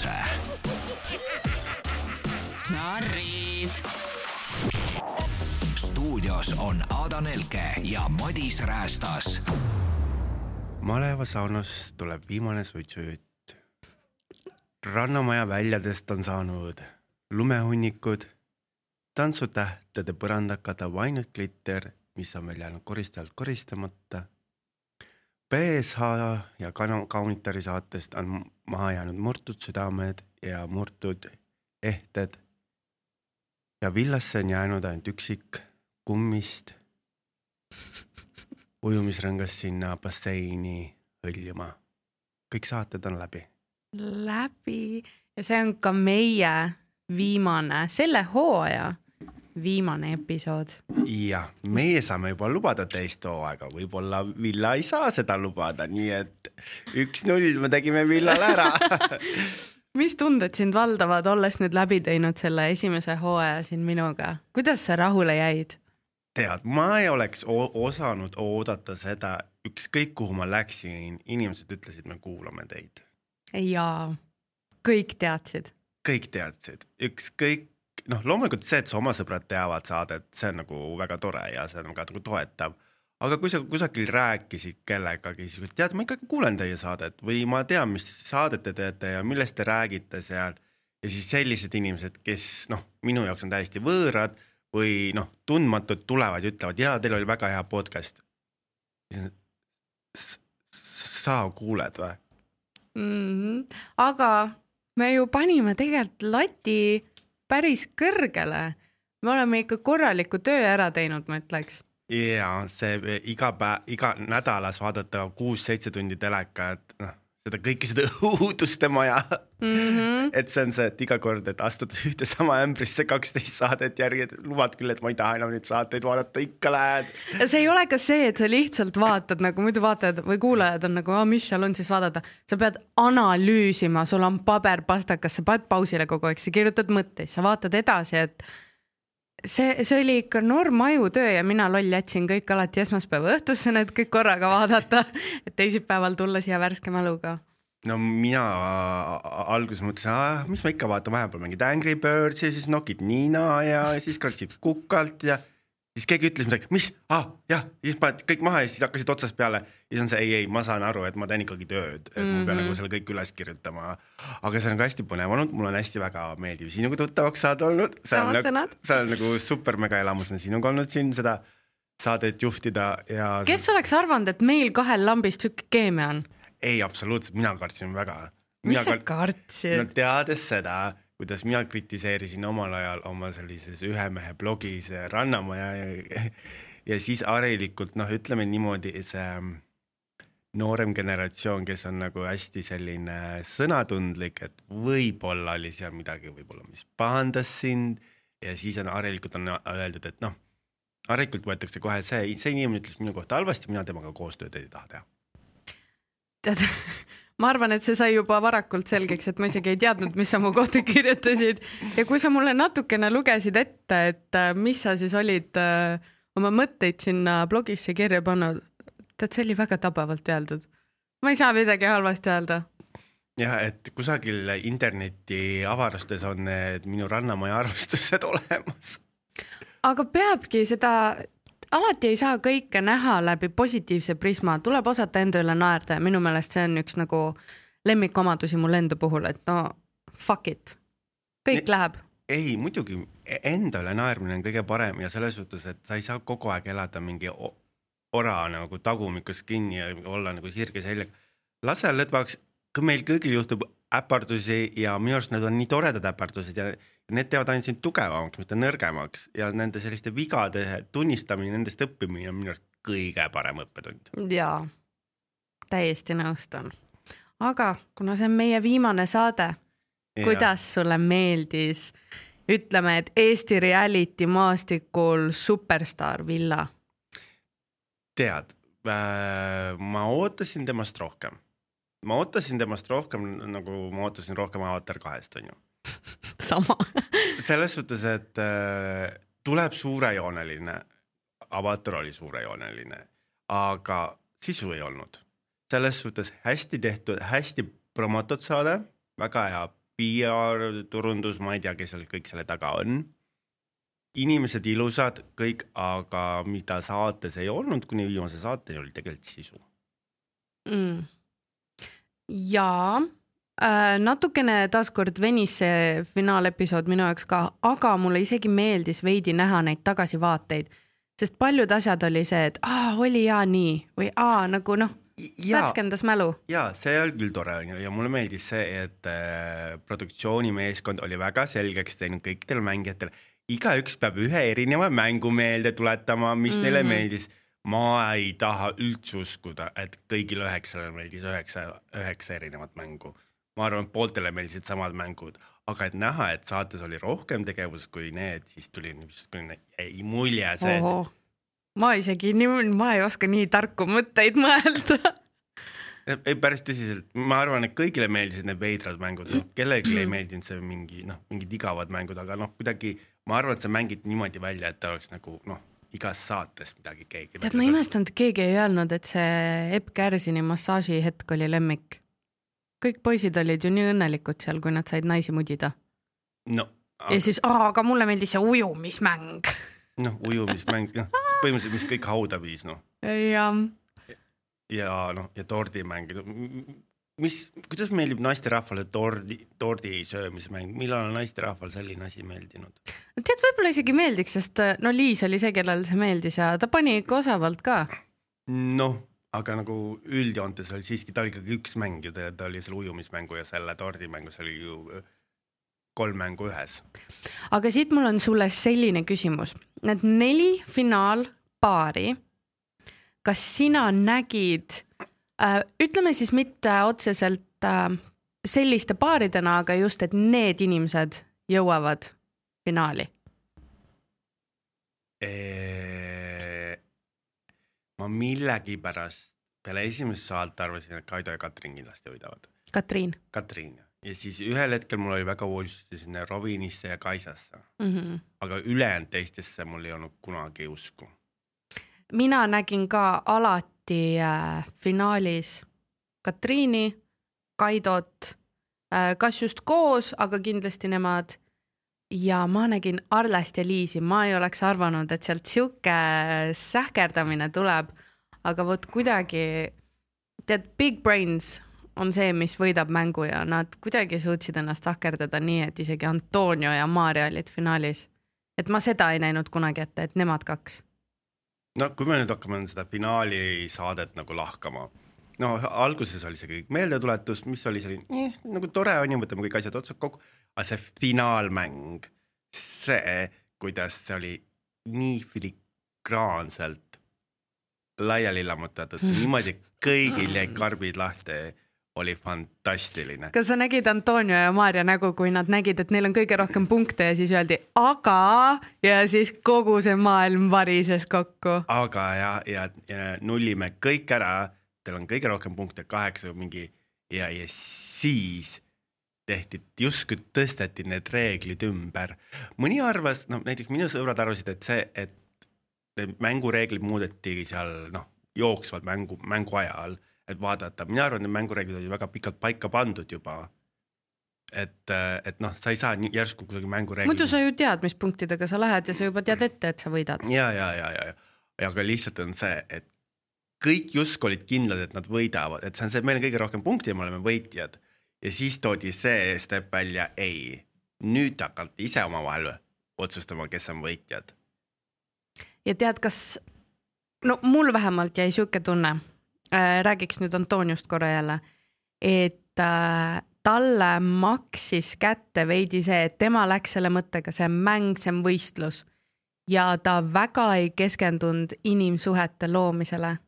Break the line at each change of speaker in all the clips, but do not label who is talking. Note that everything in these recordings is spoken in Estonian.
Kose.
narrid.
stuudios on Ada Nelke ja Madis Räästas.
maleva saunas tuleb viimane suitsujutt. rannamaja väljadest on saanud lumehunnikud, tantsutähtede põrandal katab ainult klitter, mis on veel jäänud koristajalt koristamata. BSH ja kana- kaunitari saatest on maha jäänud murtud südamed ja murtud ehted. ja villasse on jäänud ainult üksik kummist ujumisrõngas sinna basseini hõljuma. kõik saated on läbi.
läbi ja see on ka meie viimane, selle hooaja viimane episood.
ja meie saame juba lubada teist hooaega, võib-olla Villa ei saa seda lubada, nii et üks-null me tegime Villale ära.
mis tunded sind valdavad, olles nüüd läbi teinud selle esimese hooaja siin minuga, kuidas sa rahule jäid?
tead, ma ei oleks osanud oodata seda, ükskõik kuhu ma läksin, inimesed ütlesid, me kuulame teid.
jaa, kõik teadsid.
kõik teadsid, ükskõik, noh, loomulikult see, et su oma sõbrad teavad saadet, see on nagu väga tore ja see on ka nagu toetav. aga kui sa kusagil rääkisid kellegagi, siis tead, ma ikkagi kuulen teie saadet või ma tean, mis saadet te teete ja millest te räägite seal. ja siis sellised inimesed, kes noh, minu jaoks on täiesti võõrad või noh, tundmatud tulevad ja ütlevad, jaa, teil oli väga hea podcast. sa kuuled või?
mm. -hmm. aga me ju panime tegelikult lati päris kõrgele. me oleme ikka korraliku töö ära teinud, ma ütleks.
ja see iga päev, iga nädalas vaadata kuus-seitse tundi telekat, noh, seda kõike seda õuduste maja
Mm -hmm.
et see on see, et iga kord, et astudes ühte sama ämbrisse kaksteist saadet järgi, et lubad küll, et ma ei taha enam neid saateid vaadata, ikka lähed.
ja see ei ole ka see, et sa lihtsalt vaatad nagu muidu vaatajad või kuulajad on nagu, mis seal on siis vaadata, sa pead analüüsima, sul on paber pastakas, sa paned pausile kogu aeg, sa kirjutad mõtteid, sa vaatad edasi, et see, see oli ikka norm ajutöö ja mina loll jätsin kõik alati esmaspäeva õhtusse need kõik korraga vaadata, et teisipäeval tulla siia värske mäluga.
no mina alguses mõtlesin, mis ma ikka vaatan, vahepeal mängid Angry Birds ja siis nokid Niina ja siis kratsid kukalt ja siis keegi ütles midagi, mis ah,, jah, siis paned kõik maha ja siis hakkasid otsast peale ja siis on see ei, ei, ma saan aru, et ma teen ikkagi tööd, et mm -hmm. ma pean
Mhm.
nagu selle kõik üles kirjutama. aga see on ka hästi põnev olnud, mul on hästi väga meeldiv sinuga tuttavaks saada olnud.
Samad
nagu,
sõnad.
see on nagu super mega elamus on sinuga olnud siin seda saadet juhtida ja.
kes oleks arvanud, et meil kahel lambist sihuke keemia on?
ei, absoluutselt, mina kartsin väga.
mis sa
no
kartsid?
teades seda, kuidas mina kritiseerisin omal ajal oma sellises ühe mehe blogis äh, Rannamaja ja, ja siis harilikult noh, ütleme niimoodi, see ähm, noorem generatsioon, kes on nagu hästi selline sõnatundlik, et võib-olla oli seal midagi võib-olla, mis pahandas sind ja siis on harilikult on öeldud, et noh, harilikult võetakse kohe see, see inimene ütles minu kohta halvasti, mina temaga koostööd ei taha teha.
tead, ma arvan, et see sai juba varakult selgeks, et ma isegi ei teadnud, mis sa mu kohta kirjutasid ja kui sa mulle natukene lugesid ette, et äh, mis sa siis olid äh, oma mõtteid sinna blogisse kirja pannud, tead, see oli väga tabavalt öeldud. ma ei saa midagi halvasti öelda.
jah, et kusagil interneti avarustes on need minu Rannamaja arvustused olemas.
aga peabki seda, alati ei saa kõike näha läbi positiivse prisma, tuleb osata enda üle naerda ja minu meelest see on üks nagu lemmikomadusi mul enda puhul, et no fuck it, kõik
Ni-
läheb.
ei, muidugi enda üle naermine on kõige parem ja selles suhtes, et sa ei saa kogu aeg elada mingi ora nagu tagumikus kinni ja olla nagu sirge seljaga. lase lõdvaks, meil kõigil juhtub äpardusi ja minu arust need on nii toredad äpardused ja need teevad ainult sind tugevamaks, mitte nõrgemaks ja nende selliste vigade tunnistamine, nendest õppimine on minu arust kõige parem õppetund.
jaa, täiesti nõustun. aga kuna see on meie viimane saade, kuidas sulle meeldis, ütleme, et Eesti reality maastikul superstaar Villa?
tead, ma ootasin temast rohkem. ma ootasin temast rohkem, nagu ma ootasin rohkem Avatar kahest, onju.
sama.
selles suhtes, et äh, tuleb suurejooneline, Avatar oli suurejooneline, aga sisu ei olnud. selles suhtes hästi tehtud, hästi promotud saade, väga hea PR, turundus, ma ei tea, kes seal kõik selle taga on. inimesed ilusad kõik, aga mida saates ei olnud kuni viimase saateni, oli tegelikult sisu.
mm.. ja äh, natukene taaskord venis see finaalepisood minu jaoks ka, aga mulle isegi meeldis veidi näha neid tagasivaateid, sest paljud asjad oli see, et aa, oli ja nii või aa nagu noh, värskendas mälu.
ja see oli küll tore onju ja mulle meeldis see, et äh, produktsioonimeeskond oli väga selgeks teinud kõikidele mängijatele, igaüks peab ühe erineva mängu meelde tuletama, mis mm -hmm. neile
Mhm.
meeldis. ma ei taha üldse uskuda, et kõigile üheksale meeldis üheksa, üheksa erinevat mängu. Ma arvan, et pooltele meeldisid samad mängud, aga et näha, et saates oli rohkem tegevust kui need, siis tuli niisugune mulje see,
ma isegi nii, ma ei oska nii tarku mõtteid mõelda.
ei päris tõsiselt, ma arvan, et kõigile meeldisid need veidrad mängud, noh kellelegi ei meeldinud see mingi noh, mingid igavad mängud, aga noh, kuidagi ma arvan, et see mängiti niimoodi välja, et ta oleks nagu noh, igas saates midagi keegi.
tead, ma imestan, et keegi ei öelnud, et see Epp Kärsini massaaži hetk oli lemmik. Kõik poisid olid ju nii õnnelikud seal, kui nad said naisi mudida
no
ja siis, aga mulle meeldis see ujumismäng.
noh, ujumismäng, noh põhimõtteliselt, mis kõik hauda viis, noh
jah,
ja noh, ja tordimäng, mis, kuidas meeldib naisterahvale tordi, tordi söömismäng, millal on naisterahval selline asi meeldinud?
tead, võib-olla isegi meeldiks, sest no Liis oli see, kellele see meeldis ja ta pani ikka osavalt ka.
noh, aga nagu üldjoontes oli siiski, ta oli ikkagi üks mäng ju, ta oli selle ujumismängu ja selle tordimängu, see oli ju äh, kolm mängu ühes.
aga siit mul on sulle selline küsimus, need neli finaalpaari, kas sina nägid äh,, ütleme siis mitte otseselt äh, selliste paaridena, aga just, et need inimesed jõuavad finaali?
Ma millegipärast peale esimest saadet arvasin, et Kaido ja Katrin kindlasti võidavad.
Katriin
Katrin ja siis ühel hetkel mul oli väga unistus sinna Robinisse ja Kaisasse,
mm. -hmm.
aga ülejäänud teistesse mul ei olnud kunagi usku.
mina nägin ka alati äh, finaalis Katriini, Kaidot äh,, kas just koos, aga kindlasti nemad. Ja ma nägin Arlest ja Liisi, ma ei oleks arvanud, et sealt sihuke sähkerdamine tuleb, aga vot kuidagi tead, big brains on see, mis võidab mängu ja nad kuidagi suutsid ennast tahkerdada nii, et isegi Antonio ja Maarja olid finaalis. et ma seda ei näinud kunagi ette, et nemad kaks.
No kui me nüüd hakkame seda finaali saadet nagu lahkama, no alguses oli see kõik meeldetuletus, mis oli selline eh, nagu tore on ju, võtame kõik asjad otsad kokku, aga see finaalmäng, see, kuidas see oli nii filigraanselt laiali lammutatud, niimoodi kõigil jäid karbid lahti, oli fantastiline.
kas sa nägid Antonio ja Maarja nägu, kui nad nägid, et neil on kõige rohkem punkte ja siis öeldi aga ja siis kogu see maailm varises kokku.
aga ja, ja, ja nullime kõik ära, teil on kõige rohkem punkte kaheksa mingi ja, ja siis tehti, justkui tõsteti need reeglid ümber. mõni arvas, no näiteks minu sõbrad arvasid, et see, et need mängureeglid muudeti seal noh, jooksvalt mängu, mängu ajal, et vaadata, mina arvan, et mängureeglid olid väga pikalt paika pandud juba. et, et noh, sa ei saa järsku kuidagi mängureeglid.
muidu sa ju tead, mis punktidega sa lähed ja sa juba tead ette, et sa võidad.
ja, ja, ja, ja, ja aga lihtsalt on see, et kõik justkui olid kindlad, et nad võidavad, et see on see, meil on kõige rohkem punkte ja me oleme võitjad. Ja siis toodi see step välja, ei, nüüd hakati ise omavahel otsustama, kes on võitjad.
ja tead, kas, no mul vähemalt jäi sihuke tunne äh,, räägiks nüüd Antoniust korra jälle, et äh, talle maksis kätte veidi see, et tema läks selle mõttega, see on mäng, see on võistlus ja ta väga ei keskendunud inimsuhete loomisele.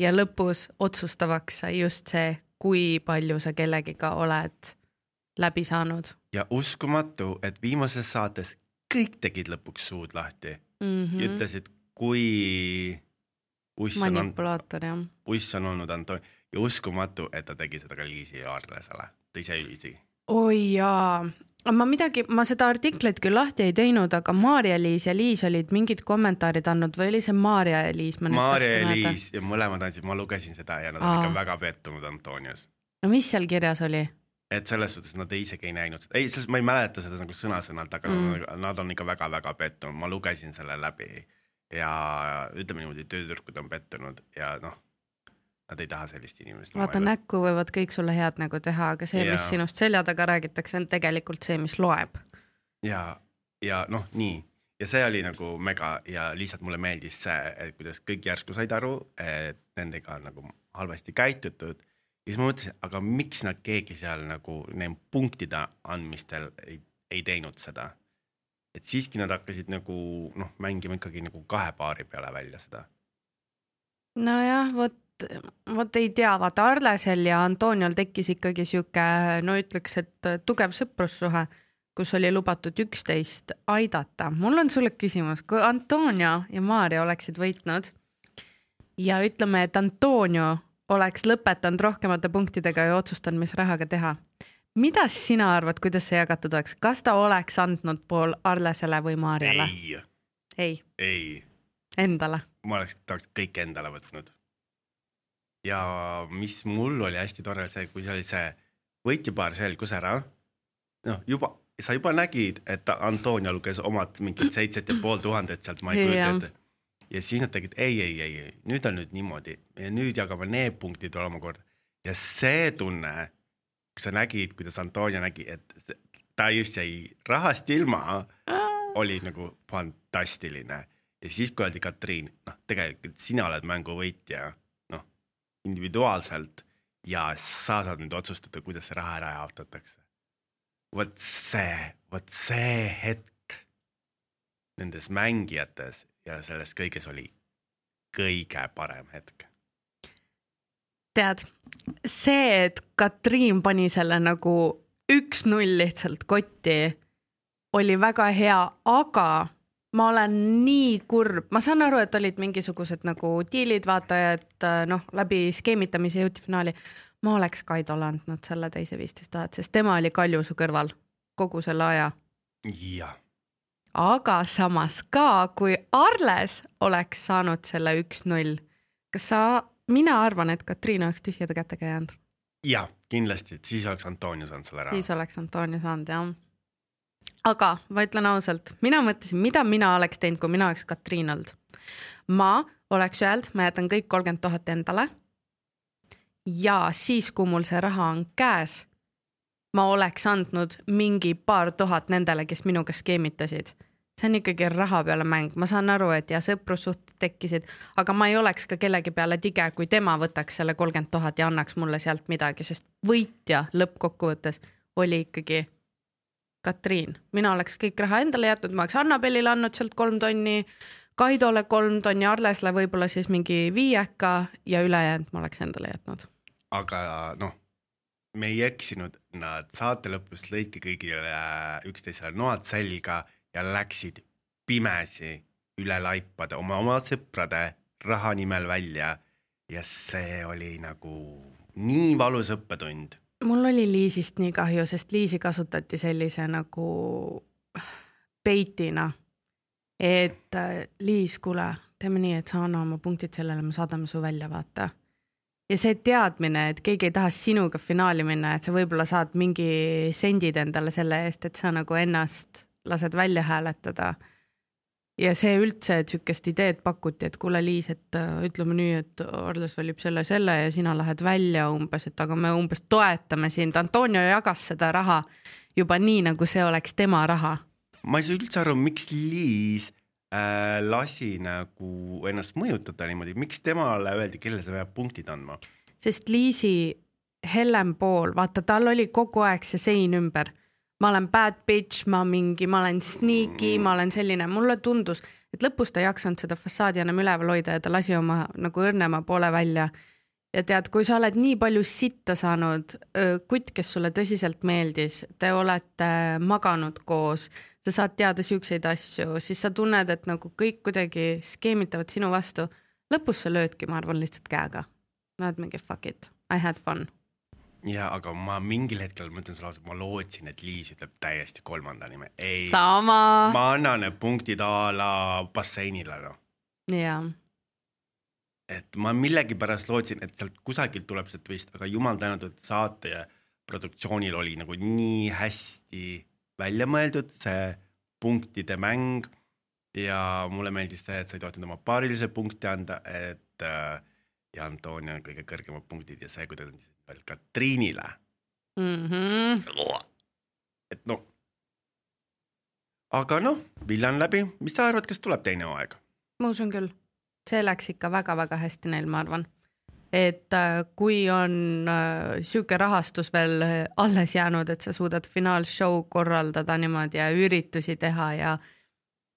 ja lõpus otsustavaks sai just see, kui palju sa kellegiga oled läbi saanud
ja uskumatu, et viimases saates kõik tegid lõpuks suud lahti
mm.
mm.
-hmm.
ja ütlesid, kui uss on,
manipulaator jah.
uss on olnud Anton ja uskumatu, et ta tegi seda ka Liisi ja Arlesele, teise ühisi
oi jaa, ma midagi, ma seda artiklit küll lahti ei teinud, aga Maarja-Liis ja Liis olid mingid kommentaarid andnud või oli see Maarja ja Liis?
Maarja ja Liis ja mõlemad andsid, ma lugesin seda ja nad
Aa.
olid ikka väga pettunud Antonios.
no mis seal kirjas oli?
et selles suhtes nad isegi ei näinud seda, ei, selles ma ei mäleta seda nagu sõna-sõnalt, aga mm. nad, nad on ikka väga-väga pettunud, ma lugesin selle läbi ja ütleme niimoodi, töötüdrukud on pettunud ja noh, nad ei taha sellist inimest.
vaata näkku võivad kõik sulle head nägu teha, aga see, mis sinust selja taga räägitakse, on tegelikult see, mis loeb.
ja, ja noh, nii ja see oli nagu mega ja lihtsalt mulle meeldis see, et kuidas kõik järsku said aru, et nendega on nagu halvasti käitutud ja siis ma mõtlesin, aga miks nad keegi seal nagu neil punktide andmistel ei, ei teinud seda. et siiski nad hakkasid nagu noh, mängima ikkagi nagu kahe paari peale välja seda.
nojah, vot, vot ei tea, vaata Arlesel ja Antoniol tekkis ikkagi sihuke, no ütleks, et tugev sõprussuhe, kus oli lubatud üksteist aidata. mul on sulle küsimus, kui Antonio ja Maarja oleksid võitnud ja ütleme, et Antonio oleks lõpetanud rohkemate punktidega ja otsustanud, mis rahaga teha. mida sina arvad, kuidas see jagatud oleks, kas ta oleks andnud pool Arlesele või Maarjale?
ei.
ei?
ei.
Endale?
ma oleks, ta oleks kõik endale võtnud. Ja mis mul oli hästi tore, see, kui see oli see võitjapaar selgus ära, noh, juba, sa juba nägid, et Antonia luges omad mingid seitset ja pool tuhandet sealt, ma ei kujuta ette. Ja siis nad tegid ei, ei, ei, ei, nüüd on nüüd niimoodi. Ja nüüd jagame need punktid omakorda ja see tunne, kui sa nägid, kuidas Antonia nägi, et ta just jäi rahast ilma, oli nagu fantastiline. Ja siis, kui öeldi Katriin, noh, tegelikult sina oled mängu võitja, individuaalselt ja sa saad nüüd otsustada, kuidas see raha ära jaotatakse. vot see, vot see hetk nendes mängijates ja selles kõiges oli kõige parem hetk.
tead, see, et Katriin pani selle nagu üks-null lihtsalt kotti, oli väga hea, aga ma olen nii kurb, ma saan aru, et olid mingisugused nagu diilid, vaata, et noh, läbi skeemitamise jõuti finaali. ma oleks Kaidole andnud selle teise viisteist tuhat, sest tema oli Kalju su kõrval kogu selle aja.
jah
aga samas ka, kui Arles oleks saanud selle üks-null, kas sa, mina arvan, et Katriin oleks tühjade kätega jäänud.
ja kindlasti, et siis oleks Antonio saanud selle raha.
siis oleks Antonio saanud jah. Aga ma ütlen ausalt, mina mõtlesin, mida mina oleks teinud, kui mina oleks Katriin olnud. ma oleks öelnud, ma jätan kõik kolmkümmend tuhat endale. ja siis, kui mul see raha on käes ma oleks andnud mingi paar tuhat nendele, kes minuga skeemitasid. see on ikkagi raha peale mäng, ma saan aru, et ja sõprussuhted tekkisid, aga ma ei oleks ka kellegi peale tige, kui tema võtaks selle kolmkümmend tuhat ja annaks mulle sealt midagi, sest võitja lõppkokkuvõttes oli ikkagi Katriin, mina oleks kõik raha endale jätnud, ma oleks Annabelile andnud sealt kolm tonni, Kaidole kolm tonni, Arlesle võib-olla siis mingi viieka ja ülejäänud ma oleks endale jätnud.
aga noh me ei eksinud, nad saate lõpus lõidki kõigile üksteisele noad selga ja läksid pimesi üle laipade oma, oma sõprade raha nimel välja. ja see oli nagu nii valus õppetund.
Mul oli Liisist nii kahju, sest Liisi kasutati sellise nagu peitina. et Liis, kuule, teeme nii, et sa anna oma punktid sellele, me saadame su välja, vaata ja see teadmine, et keegi ei taha sinuga finaali minna, et sa võib-olla saad mingi sendid endale selle eest, et sa nagu ennast lased välja hääletada. Ja see üldse, et sihukest ideed pakuti, et kuule, Liis, et äh, ütleme nii, et Arles valib selle, selle ja sina lähed välja umbes, et aga me umbes toetame sind. Antonio jagas seda raha juba nii, nagu see oleks tema raha.
ma ei saa üldse aru, miks Liis äh, lasi nagu ennast mõjutada niimoodi, miks temale öeldi, kellele sa pead punktid andma?
sest Liisi hellem pool, vaata, tal oli kogu aeg see sein ümber. Ma olen bad bitch, ma mingi, ma olen sneaky ma olen selline, mulle tundus, et lõpus ta ei jaksanud seda fassaadi enam üleval hoida ja ta lasi oma nagu õrnema poole välja ja tead, kui sa oled nii palju sitta saanud, kutt, kes sulle tõsiselt meeldis, te olete maganud koos, sa saad teada siukseid asju, siis sa tunned, et nagu kõik kuidagi skeemitavad sinu vastu. lõpus sa löödki, ma arvan, lihtsalt käega. oled mingi fuck it, I had fun.
Ja aga ma mingil hetkel, ma ütlen sulle ausalt, ma lootsin, et Liis ütleb täiesti kolmanda nime.
sama.
ma annan need punktid a la basseinile, noh.
jaa
et ma millegipärast lootsin, et sealt kusagilt tuleb see twist, aga jumal tänatud, saate produktsioonil oli nagu nii hästi välja mõeldud see punktide mäng ja mulle meeldis see, et sa ei tohtinud oma paarilise punkti anda, et äh, ja Antonia on kõige kõrgemad punktid ja see, kui ta andis veel Katriinile
mm. -hmm.
et noh. aga noh, Vilja on läbi, mis sa arvad, kas tuleb teine hooaeg?
ma usun küll, see läks ikka väga-väga hästi neil, ma arvan. et äh, kui on äh, sihuke rahastus veel äh, alles jäänud, et sa suudad finaalshow korraldada niimoodi ja üritusi teha ja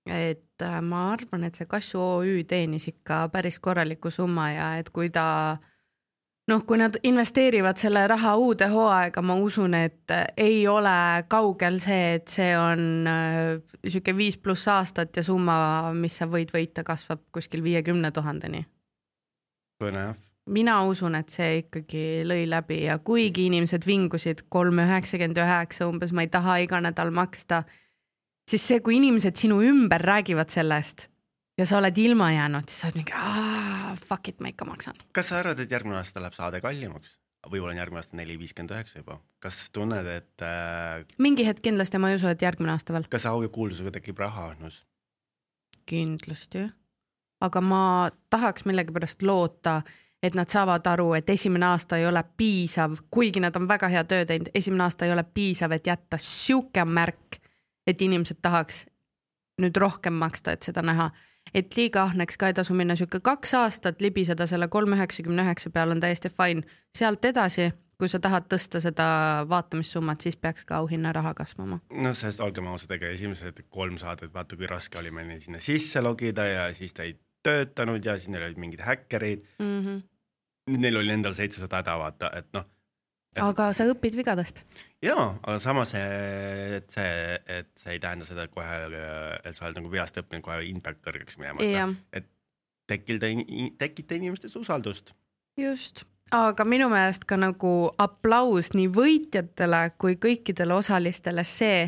et äh, ma arvan, et see Kassu OÜ teenis ikka päris korraliku summa ja et kui ta noh, kui nad investeerivad selle raha uude hooaega, ma usun, et äh, ei ole kaugel see, et see on äh, sihuke viis pluss aastat ja summa, mis sa võid võita, kasvab kuskil viiekümne tuhandeni.
põnev.
mina usun, et see ikkagi lõi läbi ja kuigi inimesed vingusid kolm üheksakümmend üheksa umbes, ma ei taha iga nädal maksta, siis see, kui inimesed sinu ümber räägivad sellest ja sa oled ilma jäänud, siis sa oled mingi fuck it, ma ikka maksan.
kas sa arvad, et järgmine aasta läheb saade kallimaks? võib-olla on järgmine aasta neli viiskümmend üheksa juba, kas tunned, et äh,
mingi hetk kindlasti ma ei usu, et järgmine aasta veel.
kas au ja kuulsusega tekib rahaahnus?
kindlasti, aga ma tahaks millegipärast loota, et nad saavad aru, et esimene aasta ei ole piisav, kuigi nad on väga hea töö teinud, esimene aasta ei ole piisav, et jätta sihuke märk, et inimesed tahaks nüüd rohkem maksta, et seda näha. Et liiga ahneks ka ei tasu minna, sihuke kaks aastat libiseda selle kolm üheksakümne üheksa peal on täiesti fine. sealt edasi, kui sa tahad tõsta seda vaatamissummat, siis peaks ka auhinnaraha kasvama.
no sest olgem ausad, ega esimesed kolm saadet, vaata kui raske oli meil sinna sisse logida ja siis ta ei töötanud ja siis neil olid mingid häkkerid
Mm -hmm.
neil oli endal seitsesada häda, vaata, et noh.
Aga sa õpid vigadest.
jaa, aga samas, et see, et see ei tähenda seda, et kohe, et sa oled nagu veast õppinud kohe impact kõrgeks minema.
jah,
et tekilda, tekita inimestes usaldust.
just, aga minu meelest ka nagu aplaus nii võitjatele kui kõikidele osalistele see,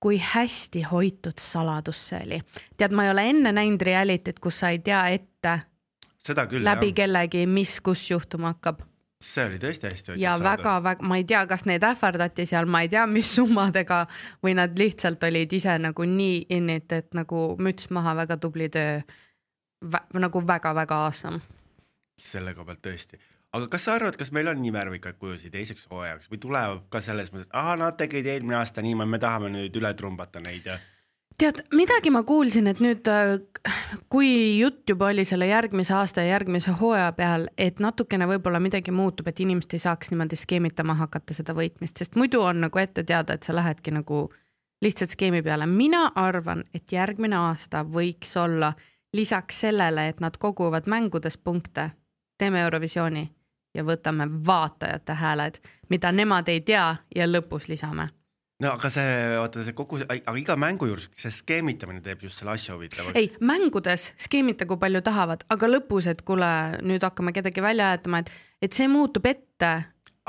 kui hästi hoitud saladus see oli. tead, ma ei ole enne näinud reality't, kus sa ei tea ette
seda küll.
läbi kellegi, mis, kus juhtuma hakkab.
See oli tõesti hästi hoitud
ja väga-väga, ma ei tea, kas neid ähvardati seal, ma ei tea, mis summadega või nad lihtsalt olid ise nagu nii in it, et nagu müts maha, väga tubli töö Vä. nagu väga-väga awesome.
selle koha pealt tõesti, aga kas sa arvad, kas meil on nii värvikaid kujusid teiseks hooajaks või tuleb ka selles mõttes, et aa, nad tegid eelmine aasta niimoodi, me tahame nüüd üle trumbata neid ja
tead, midagi ma kuulsin, et nüüd, kui jutt juba oli selle järgmise aasta ja järgmise hooaja peal, et natukene võib-olla midagi muutub, et inimesed ei saaks niimoodi skeemitama hakata seda võitmist, sest muidu on nagu ette teada, et sa lähedki nagu lihtsalt skeemi peale. mina arvan, et järgmine aasta võiks olla lisaks sellele, et nad koguvad mängudes punkte, teeme Eurovisiooni ja võtame vaatajate hääled, mida nemad ei tea ja lõpus lisame
no aga see, vaata see kogu, aga iga mängu juures see skeemitamine teeb just selle asja huvitavaks.
ei, mängudes skeemitagu palju tahavad, aga lõpus, et kuule, nüüd hakkame kedagi välja hääletama, et, et see muutub ette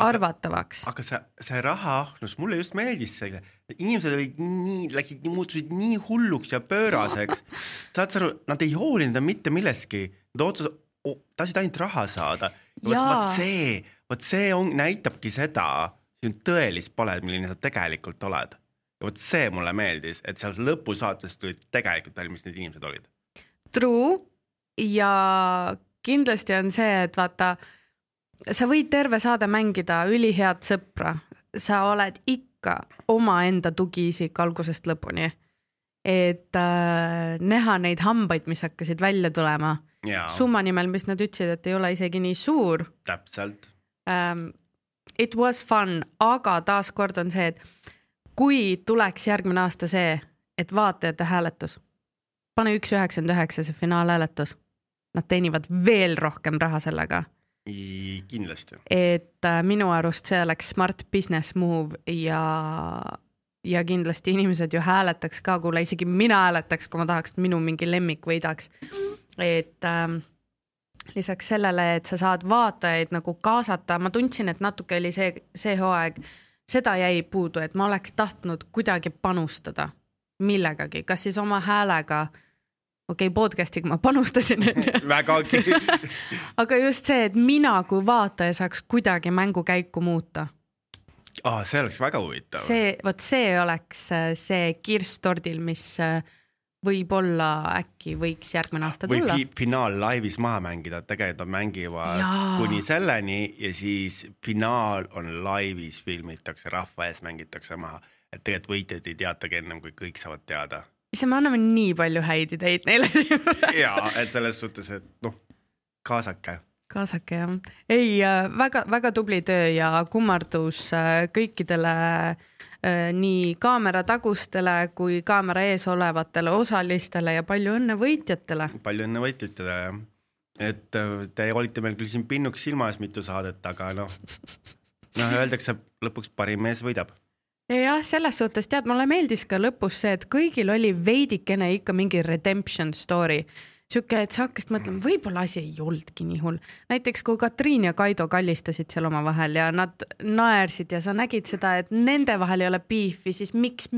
arvatavaks.
aga see, see rahaahnus, mulle just meeldis see, inimesed olid nii, läksid, muutusid nii hulluks ja pööraseks. saad sa aru, nad ei hoolinud mitte millestki, nad oh,, tahtsid ainult raha saada. vot see, vot see on, näitabki seda sinu tõelist palet, milline sa tegelikult oled. ja vot see mulle meeldis, et seal lõpusaates tulid tegelikult välja, mis need inimesed olid.
True ja kindlasti on see, et vaata, sa võid terve saade mängida ülihead sõpra, sa oled ikka omaenda tugiisik algusest lõpuni. et äh, näha neid hambaid, mis hakkasid välja tulema. summa nimel, mis nad ütlesid, et ei ole isegi nii suur.
täpselt
ähm, it was fun, aga taaskord on see, et kui tuleks järgmine aasta see, et vaatajate hääletus, pane üks üheksakümmend üheksa see finaalhääletus, nad teenivad veel rohkem raha sellega.
kindlasti.
et äh, minu arust see oleks smart business move ja, ja kindlasti inimesed ju hääletaks ka, kuule isegi mina hääletaks, kui ma tahaks, et minu mingi lemmik võidaks. et ähm, lisaks sellele, et sa saad vaatajaid nagu kaasata, ma tundsin, et natuke oli see, see hooaeg, seda jäi puudu, et ma oleks tahtnud kuidagi panustada millegagi, kas siis oma häälega, okei okay,, podcast'iga ma panustasin
vägagi
aga just see, et mina kui vaataja saaks kuidagi mängukäiku muuta.
aa, see oleks väga huvitav.
see, vot see oleks äh, see kirss tordil, mis äh, võib-olla äkki võiks järgmine aasta
või
tulla.
fi finaal laivis maha mängida, tegelikult nad mängivad
Jaa.
kuni selleni ja siis finaal on laivis, filmitakse, rahva ees mängitakse maha. et tegelikult võitjaid ei teatagi ennem, kui kõik saavad teada.
issand, me anname nii palju häid ideid neile
ja et selles suhtes, et noh, kaasake.
kaasake jah, ei väga-väga tubli töö ja kummardus äh, kõikidele äh, nii kaamera tagustele kui kaamera ees olevatele osalistele ja palju õnne võitjatele.
palju õnne võitjatele jah. et äh, te olite meil küll siin pinnuks silma ees mitu saadet, aga noh, noh, öeldakse lõpuks parim mees võidab.
jah, selles suhtes tead, mulle meeldis ka lõpus see, et kõigil oli veidikene ikka mingi redemption story. sihuke, et sa hakkasid mõtlema, võib-olla asi ei olnudki nii hull. näiteks kui Katriin ja Kaido kallistasid seal omavahel ja nad naersid ja sa nägid seda, et nende vahel ei ole beefi, siis miks,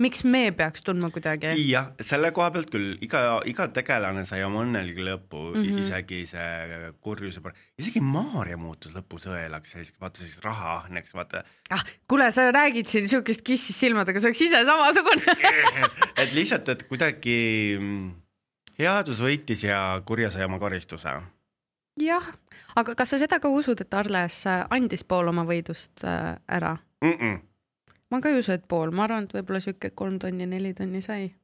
miks me peaks tundma kuidagi?
jah, selle koha pealt küll iga, iga tegelane sai oma õnneliku lõpu mm, -hmm. isegi see kurjuse, isegi Maarja muutus lõpus õelaks, vaata siis rahaahneks, vaata.
ah, kuule, sa räägid siin siukest kissis silmadega, sa oleks ise samasugune.
et lihtsalt, et kuidagi mm, headus võitis ja kurja sai oma karistuse.
jah, aga kas sa seda ka usud, et Arles äh, andis pool oma võidust äh, ära?
Mm -mm.
ma ka ei usu, et pool, ma arvan, et võib-olla sihuke kolm tonni, neli tonni sai.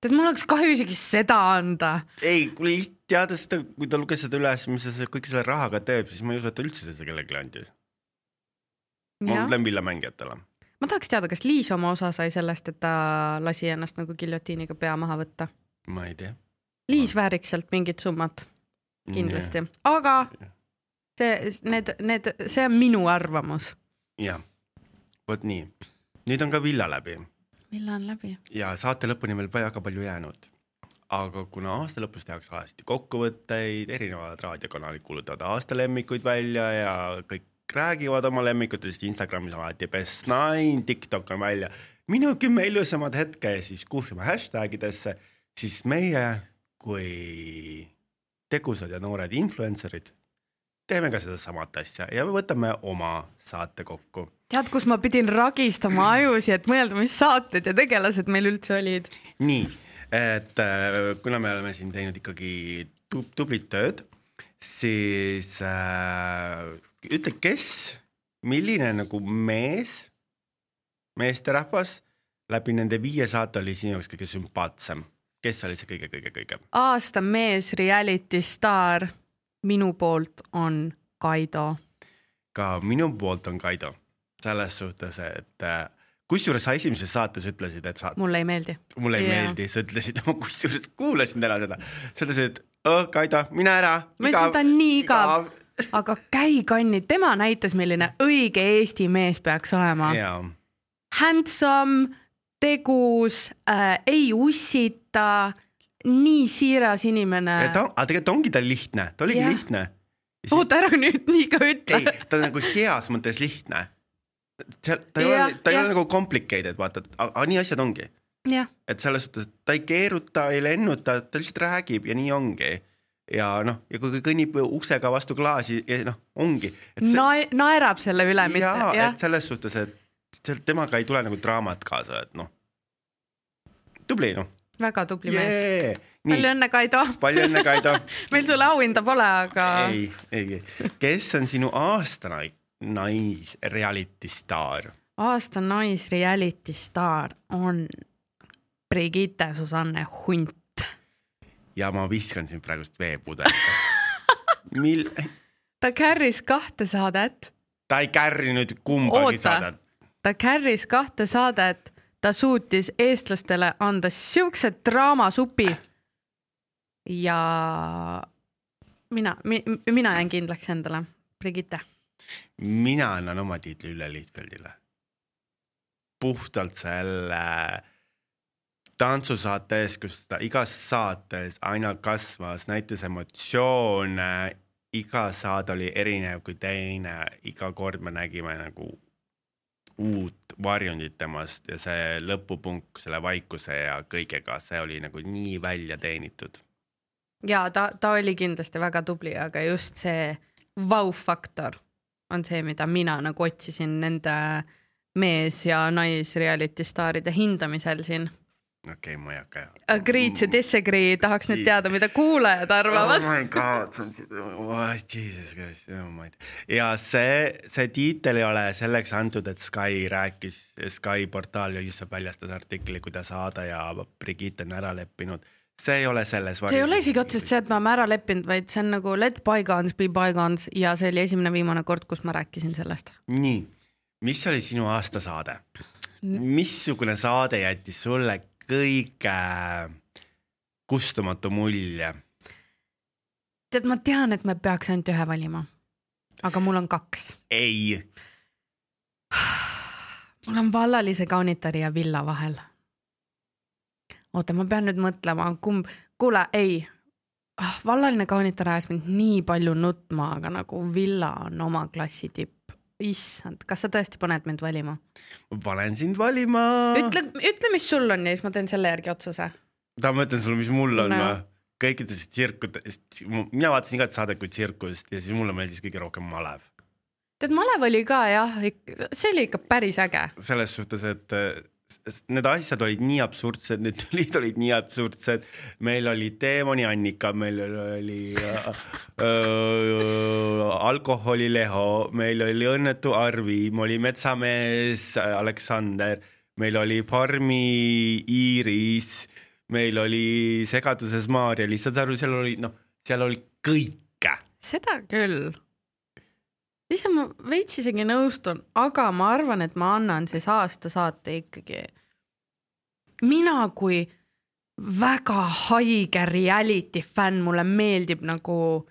tead, mul oleks kahju isegi seda anda.
ei, kui lihtsalt teada seda, kui ta luges seda üles, mis ta kõik selle rahaga teeb, siis ma ei usu, et ta üldse seda kellelegi andis. ma mõtlen villamängijatele.
ma tahaks teada, kas Liis oma osa sai sellest, et ta lasi ennast nagu giljotiiniga pea maha võtta.
ma ei tea.
Liis vääriks sealt mingit summat kindlasti, aga see, need, need, see on minu arvamus.
jah, vot nii. nüüd on ka villa läbi
millal on läbi?
ja saate lõpuni veel väga palju jäänud. aga kuna aasta lõpus tehakse alati kokkuvõtteid, erinevad raadiokanalid kuulutavad aastalemmikuid välja ja kõik räägivad oma lemmikutest, Instagramis on alati best nine, TikTok on välja minu kümme ilusamat hetke ja siis kuhjume hashtag idesse, siis meie kui tegusad ja noored influencer'id teeme ka sedasamat asja ja me võtame oma saate kokku
tead, kus ma pidin ragistama ajusi, et mõelda, mis saated ja tegelased meil üldse olid?
nii, et äh, kuna me oleme siin teinud ikkagi tub- tublit tööd, siis äh, ütle, kes, milline nagu mees, meesterahvas läbi nende viie saate oli sinu jaoks kõige sümpaatsem, kes oli see kõige-kõige-kõige?
aasta mees reality staar minu poolt on Kaido.
ka minu poolt on Kaido, selles suhtes, et äh, kusjuures sa esimeses saates ütlesid, et sa,
mulle ei meeldi.
mulle ei
Jaa.
meeldi, sa ütlesid, ma kusjuures kuulasin täna seda, sa ütlesid, oh Kaido, mine ära.
ma ütlesin, ta on nii igav, aga käi kanni, tema näitas, milline õige Eesti mees peaks olema.
jaa,
Handsome, tegus äh,, ei ussita, nii siiras inimene.
ta, aga tegelikult ongi ta lihtne, ta oligi
Jah.
lihtne.
oota ära nüüd nii ka ütle
ei, ta on nagu heas mõttes lihtne. seal, ta ei
Jah,
ole, ta ei
jah.
ole nagu complicated, vaata, aga nii asjad ongi. et selles suhtes, et ta ei keeruta, ei lennuta, ta lihtsalt räägib ja nii ongi. ja noh, ja kui kõnnib uksega vastu klaasi, noh, ongi.
Nae-, naerab selle üle, mitte
jaa, et, selles suhtes, et temaga ei tule nagu draamat kaasa, et noh, tubli noh.
Väga tubli mees.
Yeah.
palju
nii,
õnne, Kaido.
palju õnne, Kaido.
meil sulle auhinda pole, aga
ei, ei, kes on sinu aasta nai- nais reality staar?
aasta naisreality staar on Brigitte Susanne Hunt.
ja ma viskan sind praegust veepudeliga. mil,
ta carry's kahte saadet,
ta ei kärrinud kumbagi
Oota.
saadet.
ta carry's kahte saadet, ta suutis eestlastele anda siukse draamasupi. ja mina mi,, mina jään kindlaks endale, Brigitte.
mina annan oma tiitli Ülle Lihtfeldile. puhtalt selle tantsusaate ees, kus ta igas saates aina kasvas, näitas emotsioone, iga saade oli erinev kui teine, iga kord me nägime nagu uut varjundit temast ja see lõpupunkt selle vaikuse ja kõigega, see oli nagu nii välja teenitud.
ja ta, ta oli kindlasti väga tubli, aga just see vau-faktor on see, mida mina nagu otsisin nende mees ja nais reality staaride hindamisel siin.
Okei okay,, ma ei hakka.
Agree to disagree, tahaks nüüd teada, mida kuulajad arvavad
oh. my god, see on si- oh,, jesus christ, ei tea. ja see, see tiitel ei ole selleks antud, et Sky rääkis, Sky portaal lihtsalt väljastas artikli, kuidas Aada ja Brigitte on ära leppinud. see ei ole selles.
see ei ole isegi otseselt see, et me oleme ära leppinud, vaid see on nagu let bygones be bygones ja see oli esimene viimane kord, kus ma rääkisin sellest.
nii, mis oli sinu aastasaade? missugune saade jättis sulle kõige kustumatu mulje?
tead, ma tean, et me peaks ainult ühe valima, aga mul on kaks.
ei,
mul on vallalise kaunitari ja villa vahel. oota, ma pean nüüd mõtlema, kumb, kuule, ei ah,. vallaline kaunitar ajas mind nii palju nutma, aga nagu villa on oma klassi tipp. issand, kas sa tõesti paned mind valima?
ma panen sind valima.
ütle, ütle, mis sul on ja siis ma teen selle järgi otsuse.
tahan ma ütlen sulle, mis mul on
No.
või? kõikidest tsirkutest, mina vaatasin igat saadet kui tsirkust ja siis mulle meeldis kõige rohkem malev.
tead, malev oli ka jah, see oli ikka päris äge.
selles suhtes, et need asjad olid nii absurdsed, need tülid olid nii absurdsed. meil oli teemani Annika, meil oli äh, äh, alkoholileho, meil oli õnnetu Arvi, oli metsamees Aleksander, meil oli farmi Iiris, meil oli segaduses Maarja, lihtsalt aru, seal oli noh, seal oli kõike.
seda küll. Ise ma veits isegi nõustun, aga ma arvan, et ma annan siis aastasaate ikkagi. mina kui väga haige reality fänn, mulle meeldib nagu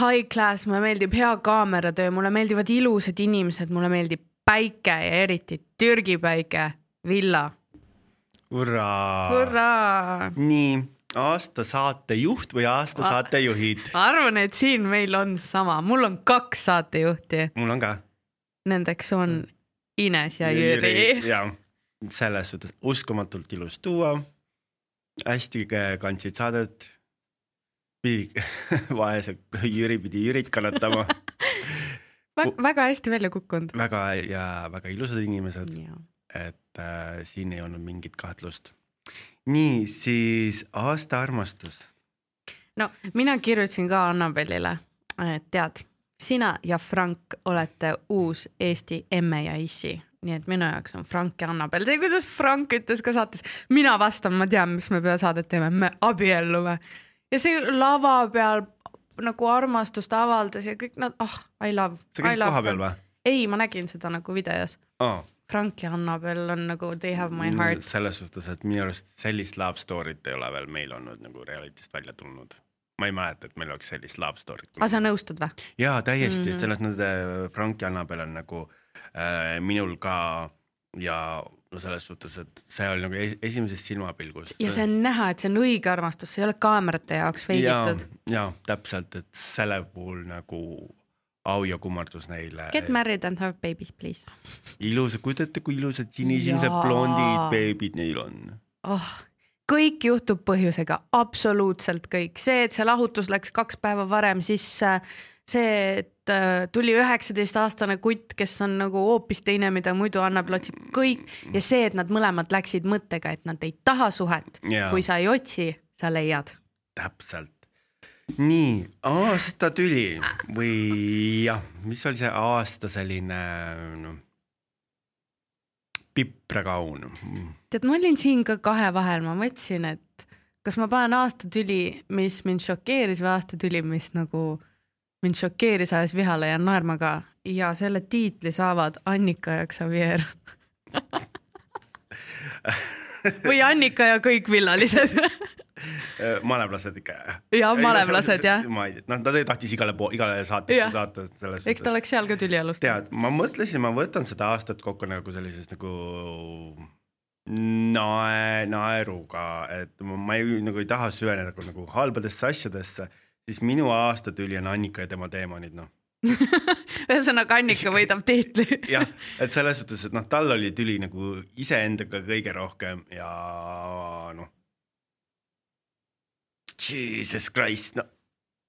high class, mulle meeldib hea kaameratöö, mulle meeldivad ilusad inimesed, mulle meeldib päike ja eriti Türgi päike, villa.
hurraa. nii, aasta saatejuht või aasta saatejuhid?
ma arvan, et siin meil on sama, mul on kaks saatejuhti,
mul on ka.
nendeks on Ines ja Jüri,
ja selles suhtes uskumatult ilus duo. hästi kandsid saadet. pidi, vaese Jüri pidi Jürit kannatama,
Vä. väga hästi välja kukkunud.
väga ja väga ilusad inimesed, et äh, siin ei olnud mingit kahtlust. nii, siis aasta armastus.
no mina kirjutasin ka Annabelile, et tead, sina ja Frank olete uus Eesti emme ja issi, nii et minu jaoks on Frank ja Annabel, see, kuidas Frank ütles ka saates, mina vastan, ma tean, mis me peale saadet teeme, me abiellume ja see lava peal nagu armastust avaldas ja kõik nad, ah oh,, I love.
sa käisid kohapeal või?
ei, ma nägin seda nagu videos.
aa,
Frank ja Annabel on nagu they have my heart.
selles suhtes, et minu arust sellist love story't ei ole veel meil olnud nagu reality'st välja tulnud. ma ei mäleta, et meil oleks sellist love story't
aga sa nõustud või?
jaa, täiesti mm. -hmm. selles mõttes Frank ja Annabel on nagu äh, minul ka ja no selles suhtes, et see oli nagu es- esimesest silmapilgust.
ja see on näha, et see on õige armastus, see ei ole kaamerate jaoks feigitud.
ja täpselt, et selle puhul nagu au ja kummardus neile.
Get married and have babies please
ilusad, kujutate, kui ilusad sinisilmsed
Jaa.
blondid beebid neil on.
oh,. kõik juhtub põhjusega, absoluutselt kõik, see, et see lahutus läks kaks päeva varem sisse, see, et äh, tuli üheksateistaastane kutt, kes on nagu hoopis teine, mida muidu Annabel otsib, kõik ja see, et nad mõlemad läksid mõttega, et nad ei taha suhet,
Jaa.
kui sa ei otsi, sa leiad.
täpselt. nii, aasta tüli või jah, mis oli see aasta selline noh, piprakaun.
tead, ma olin siin ka kahe vahel, ma mõtlesin, et kas ma panen aastatüli, mis mind šokeeris või aastatüli, mis nagu mind šokeeris, ajas vihale ja naerma ka ja selle tiitli saavad Annika ja Xavier. või Annika ja kõik villalised.
malevlased ikka.
ja malevlased jah,
ma ei tea, noh, ta tahtis igale poole, igale saatesse saata selles
eks ta oleks seal ka tüli alustanud.
tead, ma mõtlesin, ma võtan seda aastat kokku nagu sellisest nagu nae, naeruga, et ma, ma ei nagu ei taha süveneda nagu, nagu halbadesse asjadesse, siis minu aastatüli on Annika ja tema teemonid, noh.
ühesõnaga Annika võidab tiitli.
jah, et selles suhtes, et noh, tal oli tüli nagu iseendaga kõige rohkem ja noh. Jesus Christ, no